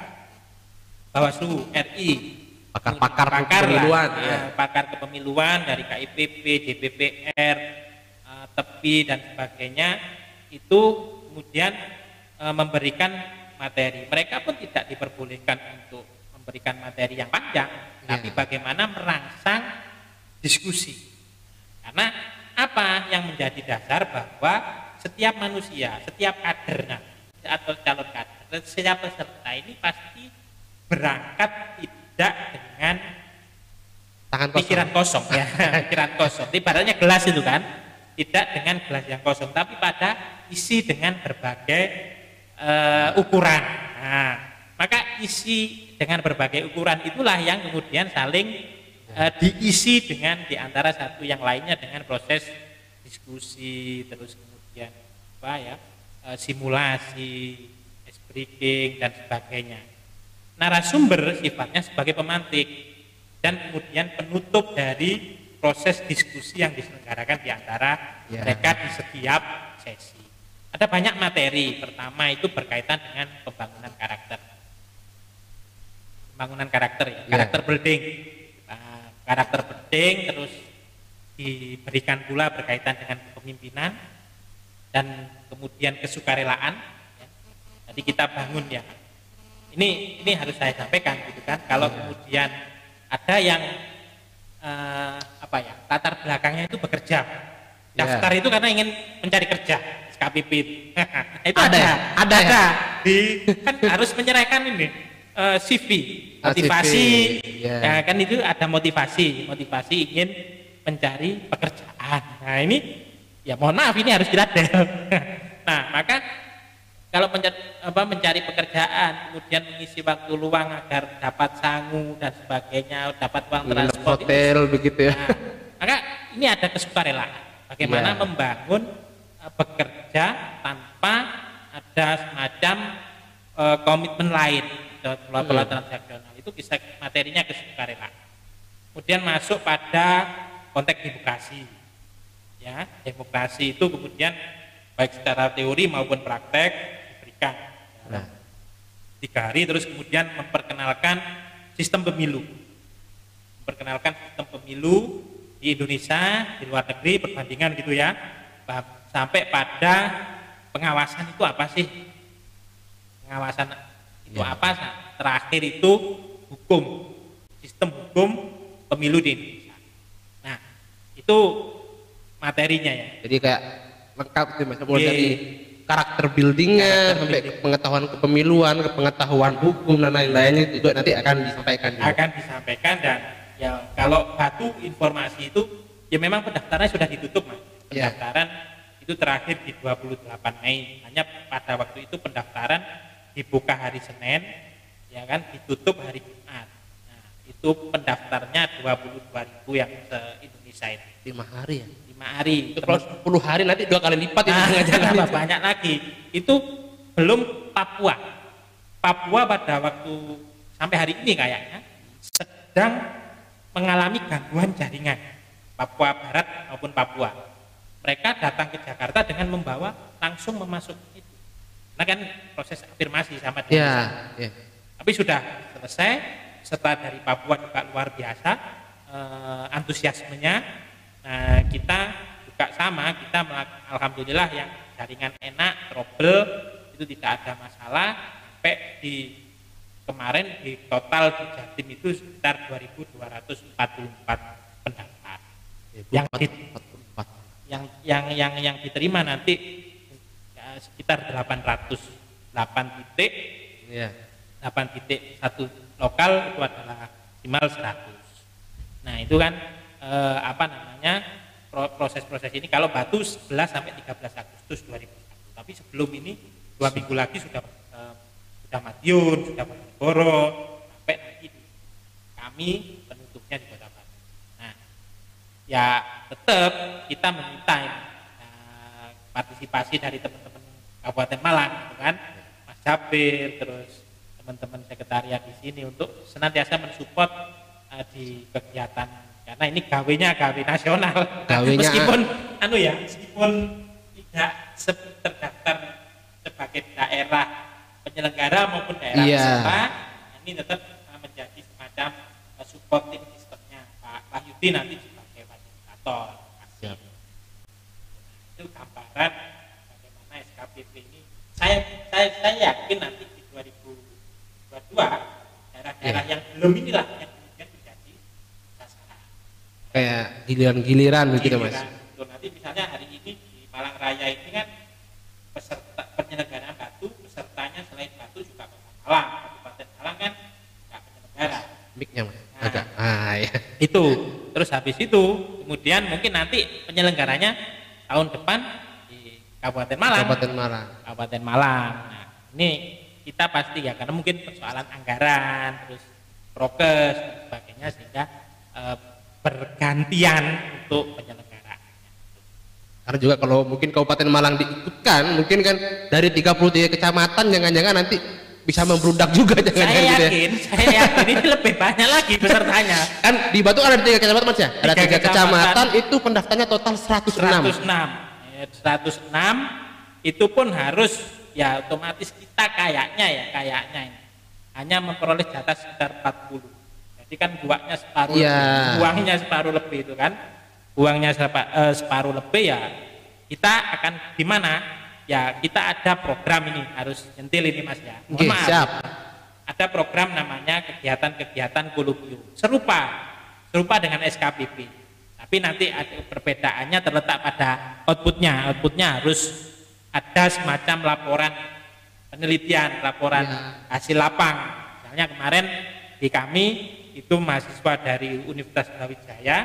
Bawaslu RI pakar-pakar kepemiluan ya. pakar kepemiluan dari KIPP, DPPR, uh, tepi dan sebagainya itu kemudian e, memberikan materi. Mereka pun tidak diperbolehkan untuk memberikan materi yang panjang, yeah. tapi bagaimana merangsang diskusi. Karena apa yang menjadi dasar bahwa setiap manusia, setiap kadernya atau calon kader, setiap peserta ini pasti berangkat tidak dengan Tangan kosong. pikiran kosong ya, pikiran kosong. Ibaratnya gelas itu kan, tidak dengan gelas yang kosong, tapi pada isi dengan berbagai uh, ukuran. Nah, maka isi dengan berbagai ukuran itulah yang kemudian saling uh, diisi dengan di antara satu yang lainnya dengan proses diskusi terus kemudian apa ya uh, simulasi, breaking dan sebagainya. Narasumber sifatnya sebagai pemantik dan kemudian penutup dari proses diskusi yang diselenggarakan di antara ya. mereka di setiap sesi. Ada banyak materi. Pertama itu berkaitan dengan pembangunan karakter. Pembangunan karakter ya, ya. karakter building karakter penting terus diberikan pula berkaitan dengan kepemimpinan dan kemudian kesukarelaan ya. jadi kita bangun ya ini ini harus saya sampaikan gitu kan kalau ya. kemudian ada yang eh, apa ya latar belakangnya itu bekerja daftar ya. itu karena ingin mencari kerja SKPP itu ada ada, ada, ada ya? di kan harus menyerahkan ini uh, eh, CV motivasi. Yeah. ya kan itu ada motivasi. Motivasi ingin mencari pekerjaan. Nah ini ya mohon maaf ini harus diladel nah maka kalau mencari, apa, mencari pekerjaan kemudian mengisi waktu luang agar dapat sangu dan sebagainya dapat uang transport hotel ini, begitu ya. Nah, maka ini ada kesukarelaan. Bagaimana yeah. membangun uh, bekerja tanpa ada semacam uh, komitmen lain pola-pola hmm. transaksional itu bisa materinya kesukarelaan. Kemudian masuk pada konteks demokrasi. Ya, demokrasi itu kemudian baik secara teori maupun praktek diberikan. Nah. Tiga hari terus kemudian memperkenalkan sistem pemilu. Memperkenalkan sistem pemilu di Indonesia, di luar negeri, perbandingan gitu ya. Sampai pada pengawasan itu apa sih? Pengawasan itu ya. apa terakhir itu hukum sistem hukum pemilu di Indonesia nah itu materinya ya jadi kayak lengkap tuh mas mulai dari karakter buildingnya karakter sampai building. pengetahuan kepemiluan pengetahuan hukum dan lain-lainnya juga nanti akan disampaikan juga. akan disampaikan dan ya kalau batu informasi itu ya memang pendaftarannya sudah ditutup mas ya. pendaftaran ya. itu terakhir di 28 Mei hanya pada waktu itu pendaftaran dibuka hari Senin ya kan ditutup hari Jumat. Nah, itu pendaftarnya 22 ribu yang se Indonesia ini. Lima hari ya? Lima hari. Itu kalau 10 hari nanti dua kali lipat nah, itu jangan banyak lagi. Itu belum Papua. Papua pada waktu sampai hari ini kayaknya sedang mengalami gangguan jaringan Papua Barat maupun Papua. Mereka datang ke Jakarta dengan membawa langsung memasuk Nah kan proses afirmasi sama dengan ya, ya. Tapi sudah selesai setelah dari Papua juga luar biasa eh, antusiasmenya. Nah, kita juga sama, kita alhamdulillah yang jaringan enak, trouble itu tidak ada masalah sampai di kemarin di total di Jatim itu sekitar 2.244 pendaftar. Yang di, yang yang yang yang diterima nanti sekitar 800 8 titik. Ya. 8 titik satu lokal itu adalah maksimal 100 nah itu kan eh, apa namanya proses-proses ini kalau batu 11 sampai 13 Agustus 2001 tapi sebelum ini dua minggu lagi sudah eh, sudah Madiun sudah Bojonegoro sampai nanti di kami penutupnya di Kota Batu. Nah ya tetap kita meminta nah, partisipasi dari teman-teman Kabupaten Malang gitu kan? Mas Jabir terus teman-teman sekretariat di sini untuk senantiasa mensupport uh, di kegiatan. Karena ini gawenya gawe nasional. Gawenya, meskipun anu ya meskipun tidak terdaftar sebagai daerah penyelenggara maupun daerah iya. peserta ini tetap menjadi semacam uh, supporting sistemnya. Pak Wahyudi nanti sebagai fasilitator saya saya saya yakin nanti di 2022 daerah-daerah iya. yang belum inilah yang kemudian menjadi sasaran. Kayak giliran-giliran begitu mas. Tuh, nanti misalnya hari ini di Malang Raya ini kan peserta penyelenggaraan batu pesertanya selain batu juga Malang. Kabupaten Malang kan nggak penyelenggara. Miknya mas. Nah, agak ah, iya. itu. Terus habis itu kemudian mungkin nanti penyelenggaranya tahun depan di Kabupaten Malang. Kabupaten Malang. Kabupaten Malang nah ini kita pasti ya karena mungkin persoalan anggaran terus prokes dan sebagainya sehingga eh, bergantian untuk penyelenggaraan Karena juga kalau mungkin Kabupaten Malang diikutkan, mungkin kan dari 33 kecamatan jangan-jangan nanti bisa membludak juga jangan-jangan saya gitu ya. yakin saya yakin ini lebih banyak lagi pesertanya Kan di Batu ada tiga kecamatan mas ya? Ada Tiga tiga kecamatan. kecamatan, itu pendaftarnya total 106. 106 Ya, 106 itu pun harus ya otomatis kita kayaknya ya kayaknya ini. Hanya memperoleh jatah sekitar 40 jadi kan buangnya separuh Iya. lebih buangnya separuh lebih itu kan. Buangnya sepa- eh, separuh lebih ya kita akan di mana ya kita ada program ini harus nyentil ini mas ya. Mohon Oke, maaf. siap. ada program namanya kegiatan-kegiatan kolubium serupa serupa dengan SKPP tapi nanti ada perbedaannya terletak pada outputnya. Outputnya harus ada semacam laporan penelitian laporan Ya. hasil lapang. Misalnya kemarin di kami itu mahasiswa dari Universitas Brawijaya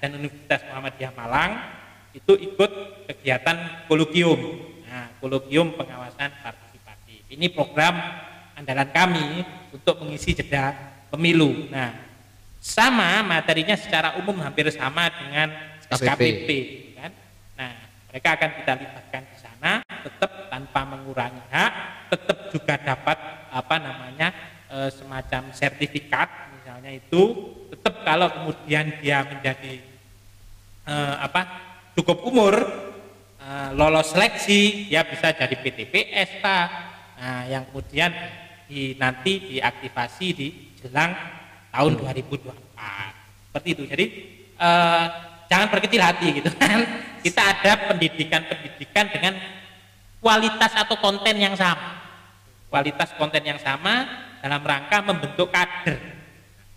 dan Universitas Muhammadiyah Malang itu ikut kegiatan kolokium. Nah kolokium pengawasan partisipatif. Ini program andalan kami untuk mengisi jeda pemilu. Nah sama materinya secara umum hampir sama dengan SKPP. SKPP kan? Nah mereka akan kita libatkan tetap tanpa mengurangi hak tetap juga dapat apa namanya eh, semacam sertifikat misalnya itu tetap kalau kemudian dia menjadi eh, apa cukup umur eh, lolos seleksi dia bisa jadi PTPS Pak. nah yang kemudian di, nanti diaktifasi di jelang tahun 2024 seperti itu. Jadi eh, jangan berkecil hati gitu kan. Kita ada pendidikan-pendidikan dengan kualitas atau konten yang sama. Kualitas konten yang sama dalam rangka membentuk kader.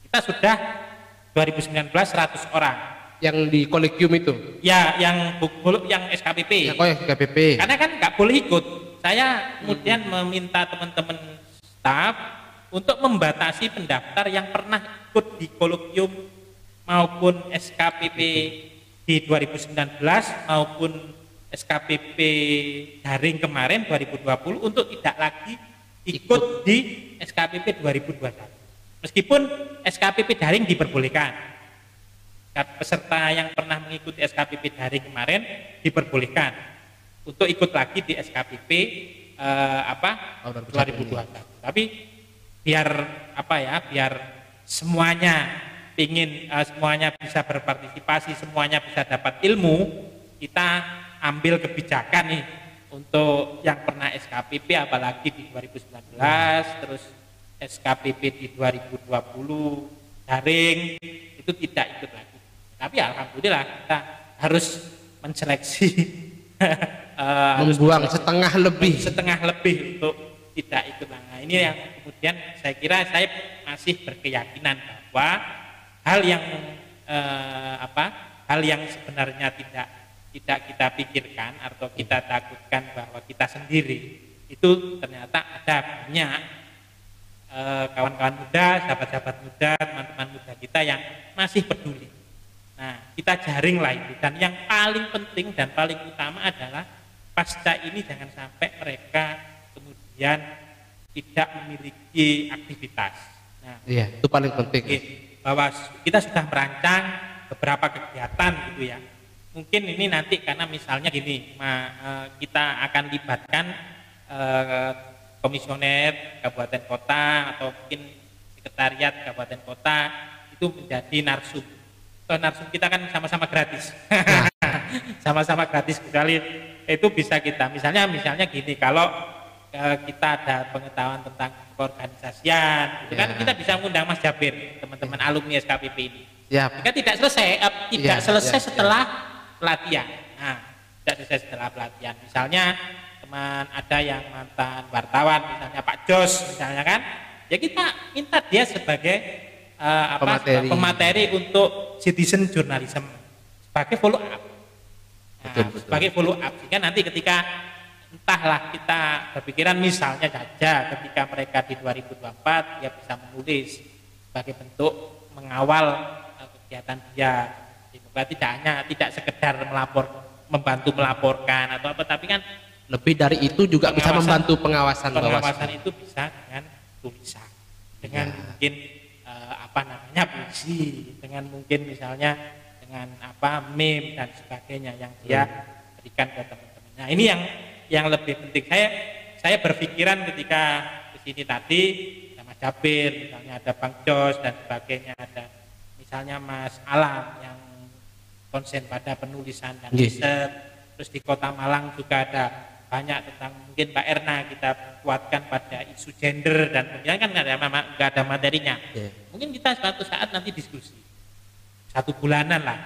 Kita sudah 2019 100 orang. Yang di kolegium itu. ya yang yang SKPP Ya, kok yang KPP. karena kan nggak boleh ikut. Saya kemudian meminta teman-teman staf untuk membatasi pendaftar yang pernah ikut di kolokium maupun SKPP di 2019 maupun SKPP daring kemarin 2020 untuk tidak lagi ikut di SKPP 2021 meskipun SKPP daring diperbolehkan peserta yang pernah mengikuti SKPP daring kemarin diperbolehkan untuk ikut lagi di SKPP eh, apa Tahun 2021. Tapi biar apa ya, biar semuanya ingin eh, semuanya bisa berpartisipasi, semuanya bisa dapat ilmu, kita ambil kebijakan nih untuk yang pernah SKPP apalagi di 2019 terus SKPP di 2020 daring itu tidak ikut lagi. Tapi alhamdulillah kita harus menseleksi harus Membuang setengah lebih. setengah lebih untuk tidak ikut nah ini yang kemudian saya kira saya masih berkeyakinan bahwa hal yang eh, apa hal yang sebenarnya tidak tidak kita pikirkan atau kita takutkan bahwa kita sendiri itu ternyata ada banyak eh, kawan-kawan muda, sahabat-sahabat muda, teman-teman muda kita yang masih peduli. Nah, kita jaring lah itu. Dan yang paling penting dan paling utama adalah pasca ini jangan sampai mereka kemudian tidak memiliki aktivitas. Nah, Iya, itu paling penting. Bahwa kita sudah merancang beberapa kegiatan gitu ya. Mungkin ini nanti karena misalnya gini, ma- eh, kita akan libatkan eh, komisioner kabupaten kota atau mungkin sekretariat kabupaten kota itu menjadi narsum. Toh narsum kita kan sama-sama gratis. sama-sama gratis sekali itu bisa kita misalnya misalnya gini kalau eh, kita ada pengetahuan tentang keorganisasian itu kan Ya. kita bisa mengundang Mas Jabir teman-teman alumni SKPP ini jika tidak selesai eh, tidak Iya, selesai iya, setelah pelatihan nah tidak selesai setelah pelatihan misalnya teman ada yang mantan wartawan misalnya Pak Jos misalnya kan ya kita minta dia sebagai uh, apa Pemateri. pemateri untuk citizen journalism sebagai follow up. Nah, Betul, betul. sebagai follow up sehingga nanti ketika entahlah kita berpikiran misalnya saja ketika mereka di 2024 dia bisa menulis sebagai bentuk mengawal uh, kegiatan dia Sehingga tidak hanya tidak sekedar melapor membantu melaporkan atau apa tapi kan Lebih dari itu juga bisa membantu pengawasan, pengawasan Bawaslu. itu bisa dengan tulisan dengan Ya. mungkin eh, apa namanya puisi dengan mungkin misalnya dengan apa meme dan sebagainya yang dia berikan ke teman-teman nah ini yang yang lebih penting saya saya berpikiran ketika ke sini tadi sama Jabir misalnya ada Bang Jos dan sebagainya ada misalnya Mas Alam yang konsen pada penulisan dan Nggih. riset terus di Kota Malang juga ada banyak tentang mungkin Mbak Erna kita kuatkan pada isu gender dan kemudian kan nggak ada nggak ada materinya Ya. mungkin kita suatu saat nanti diskusi satu bulanan lah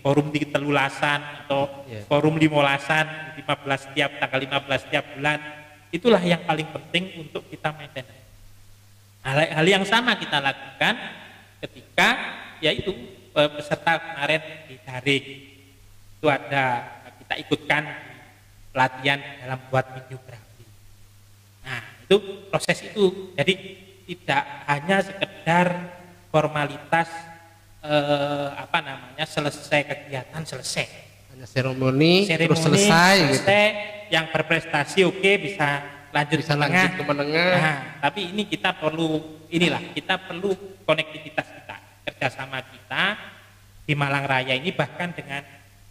forum di, telulasan atau Ya. forum limolasan 15 setiap tanggal 15 setiap bulan itulah yang paling penting untuk kita maintain hal, hal yang sama kita lakukan ketika yaitu peserta kemarin di daring itu ada kita ikutkan pelatihan dalam buat videografi Nah, itu proses itu. Jadi tidak hanya sekedar formalitas eh, apa namanya selesai kegiatan selesai. Hanya seremoni, terus selesai, gitu. selesai, yang berprestasi oke bisa lanjut Bisa ke lanjut tengah. ke menengah. Nah, tapi ini kita perlu inilah kita perlu konektivitas kerjasama kita di Malang Raya ini bahkan dengan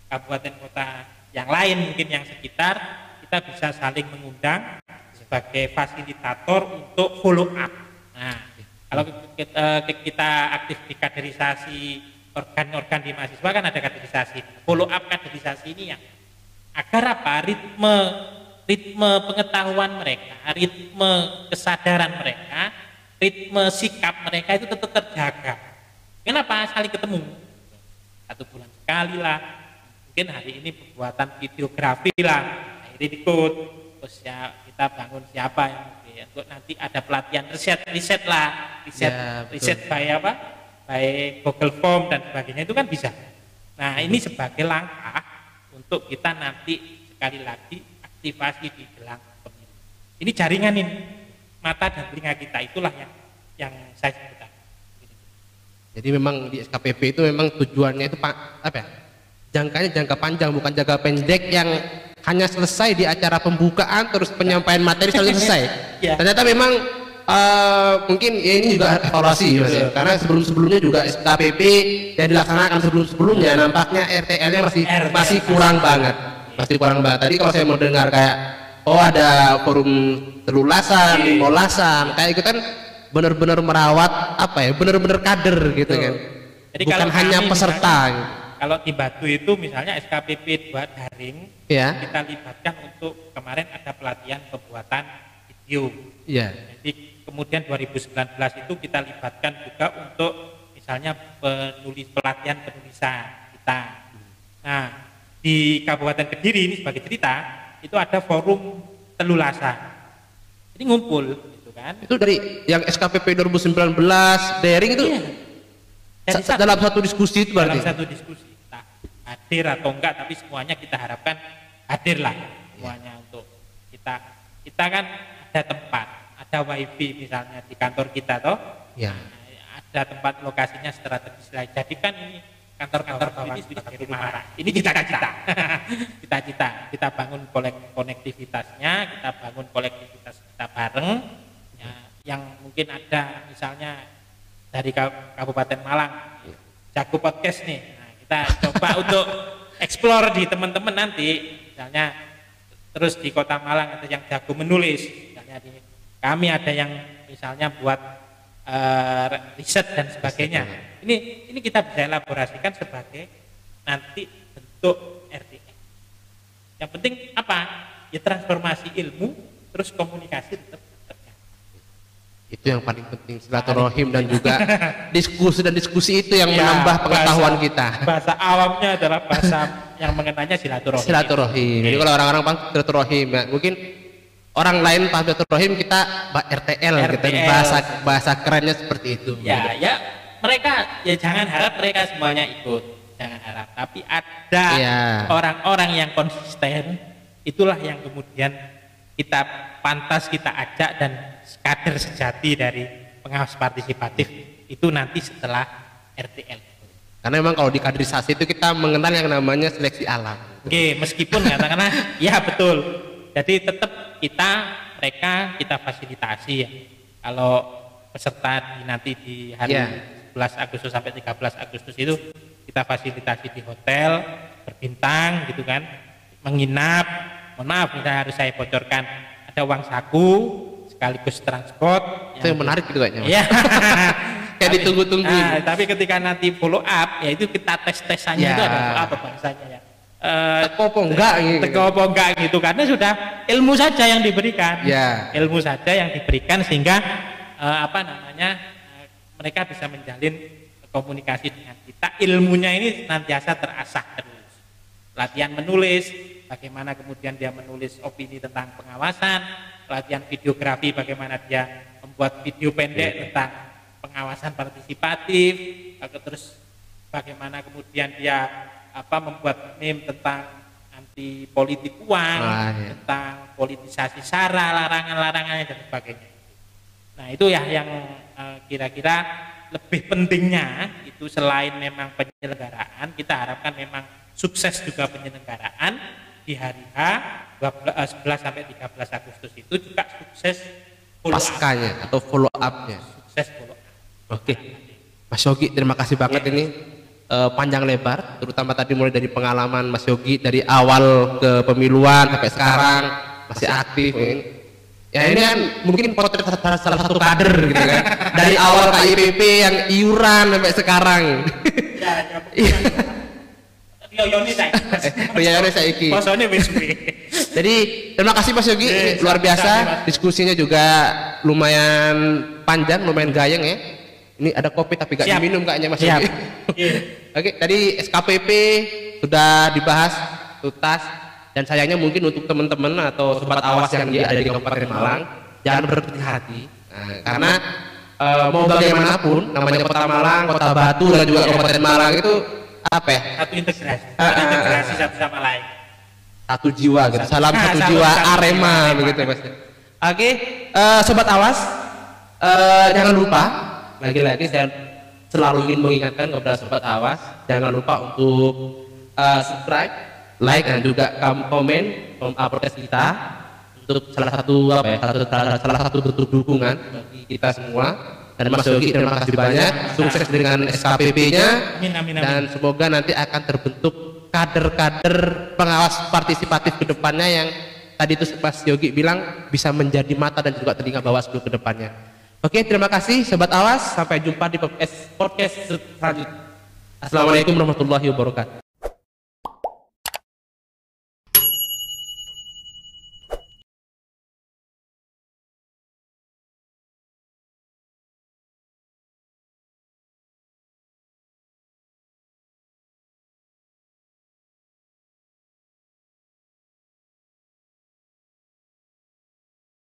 kabupaten kota yang lain mungkin yang sekitar kita bisa saling mengundang sebagai fasilitator untuk follow up. Nah, kalau kita, kita aktif di kaderisasi organ-organ di mahasiswa kan ada kaderisasi. Follow up kaderisasi ini yang agar apa? Ritme ritme pengetahuan mereka, ritme kesadaran mereka, ritme sikap mereka itu tetap terjaga. Kenapa? Saling ketemu. Satu bulan sekali lah. Mungkin hari ini pembuatan videografi lah. Akhirnya ikut. Terus ya kita bangun siapa yang ya, untuk nanti ada pelatihan riset, riset lah, riset, Ya, betul. riset by apa? By Google Form dan sebagainya itu kan bisa. Nah ini sebagai langkah untuk kita nanti sekali lagi aktivasi di jelang pemilu. Ini jaringan ini mata dan telinga kita itulah yang yang saya sebutkan. Jadi memang di SKPP itu memang tujuannya itu pak apa ya? Jangkanya jangka panjang bukan jangka pendek yang hanya selesai di acara pembukaan terus penyampaian materi selalu selesai. Ya. Ternyata memang eh, mungkin ya ini juga evaluasi mas ya. Karena sebelum-sebelumnya juga SKPP yang dilaksanakan sebelum-sebelumnya nampaknya RTL-nya masih RTL. masih kurang banget. Masih kurang banget. Tadi kalau saya mau dengar kayak oh ada forum telulasan, Iya. molasan, kayak itu kan benar-benar merawat apa ya benar-benar kader gitu kan Jadi bukan kalau hanya kami peserta misalnya, Kalau di Batu itu misalnya SKPP 2 daring ya kita libatkan untuk kemarin ada pelatihan pembuatan video. ya Jadi kemudian 2019 itu kita libatkan juga untuk misalnya penulis pelatihan penulisan kita. Nah di Kabupaten Kediri ini sebagai cerita itu ada forum telulasan. Jadi ngumpul gitu kan. itu dari yang SKPP 2019 daring itu. Iya. Dari sa- satu- dalam satu diskusi itu dalam berarti satu diskusi. Entah hadir atau enggak tapi semuanya kita harapkan hadir lah semuanya untuk kita. Kita kan ada tempat ada wifi misalnya di kantor kita toh? Ya Nah, ada tempat lokasinya strategis lah. Jadikan ini kantor-kantor bawah ini rumah. ini cita-cita. Cita-cita. Kita bangun kolek konektivitasnya kita bangun kolektivitas kita bareng ya, yang mungkin ada misalnya dari Kab- Kabupaten Malang. Jago podcast nih. Nah, kita coba untuk explore di teman-teman nanti. Misalnya terus di kota Malang ada yang jago menulis. Misalnya di kami ada yang misalnya buat eh, riset dan sebagainya. ini ini kita bisa elaborasikan sebagai nanti bentuk RTN yang penting apa? Ya transformasi ilmu terus komunikasi tetap itu yang paling penting silaturahim dan juga diskusi dan diskusi itu yang Ya, menambah pengetahuan bahasa- kita bahasa awamnya adalah bahasa yang mengenanya silaturahim silaturahim jadi kalau orang-orang bang silaturahim ya mungkin orang lain Pak Abdul Rahim kita Mbak RTL, gitu RTL. bahasa bahasa kerennya seperti itu. Ya, ya mereka ya jangan harap mereka semuanya ikut, jangan harap. Tapi ada Iya. orang-orang yang konsisten, itulah yang kemudian kita pantas kita ajak dan kader sejati dari pengawas partisipatif itu nanti setelah RTL. Karena memang kalau di kaderisasi itu kita mengenal yang namanya seleksi alam. Oke, meskipun katakanlah ya betul. Jadi tetap kita mereka kita fasilitasi ya. Kalau peserta di, nanti di hari Ya. 11 Agustus sampai 13 Agustus itu kita fasilitasi di hotel berbintang gitu kan, menginap. Mohon maaf kita harus saya bocorkan ada uang saku sekaligus transport. Itu yang menarik gitu kayaknya. Iya. Kayak Tapi- ditunggu-tungguin. Nah, tapi ketika nanti follow up, ya itu kita tes tesannya Ya. itu ada follow up apa bahasanya ya. Eh, Teko apa enggak gitu. teko apa enggak gitu karena sudah ilmu saja yang diberikan. Ya. Ilmu saja yang diberikan sehingga eh, apa namanya eh, mereka bisa menjalin komunikasi dengan kita. Ilmunya ini senantiasa terasah terus. Latihan menulis, bagaimana kemudian dia menulis opini tentang pengawasan, latihan videografi bagaimana dia membuat video pendek tentang pengawasan partisipatif, lalu terus bagaimana kemudian dia apa membuat meme tentang anti politik uang, Ah, iya. tentang politisasi sara, larangan-larangannya dan sebagainya. Nah itu ya yang eh, kira-kira lebih pentingnya itu selain memang penyelenggaraan, kita harapkan memang sukses juga penyelenggaraan di hari H 12, eh, 11 sampai 13 Agustus itu juga sukses follow up, Paskanya atau follow up-nya. sukses follow up. Oke. Mas Yogi, terima kasih banget ini eh, panjang lebar, terutama tadi mulai dari pengalaman Mas Yogi dari awal ke pemiluan sampai sekarang masih aktif. ini. Ya ini kan mungkin potret salah, salah satu kader gitu kan. Dari awal KIPP yang iuran sampai sekarang. Ya, ya, Yo yo ini saya. Saiki. Posone wis suwe. Jadi terima kasih Mas Yogi, Oke, luar biasa. Mas. Diskusinya juga lumayan panjang, lumayan gayeng ya. Ini ada kopi tapi gak Siap. diminum kayaknya Mas Siap. Yogi. Iya. Oke, tadi SKPP sudah dibahas tuntas dan sayangnya mungkin untuk teman-teman atau sobat awas yang ada di Kabupaten Malang jangan berkecil hati Nah, karena eh, mau bagaimanapun namanya Kota Malang, Kota Batu dan juga Kabupaten Malang itu apa ya? Satu integrasi. Ah, Satu ah, integrasi satu sama lain. Satu jiwa gitu. Salam Ah, satu salam jiwa satu Arema jiwa Arema. begitu Mas. Oke, eh, sobat awas eh, jangan lupa lagi-lagi saya selalu ingin mengingatkan kepada sobat awas jangan lupa untuk eh, subscribe, like dan juga komen kom- uh, podcast kita untuk salah satu apa ya salah, salah, salah satu bentuk dukungan bagi kita semua dan Mas Yogi terima kasih banyak sukses dengan SKPP-nya dan semoga nanti akan terbentuk kader-kader pengawas partisipatif ke depannya yang tadi itu Mas Yogi bilang bisa menjadi mata dan juga telinga Bawaslu ke depannya. Oke, terima kasih sobat awas. Sampai jumpa di podcast podcast selanjutnya. Assalamualaikum warahmatullahi wabarakatuh.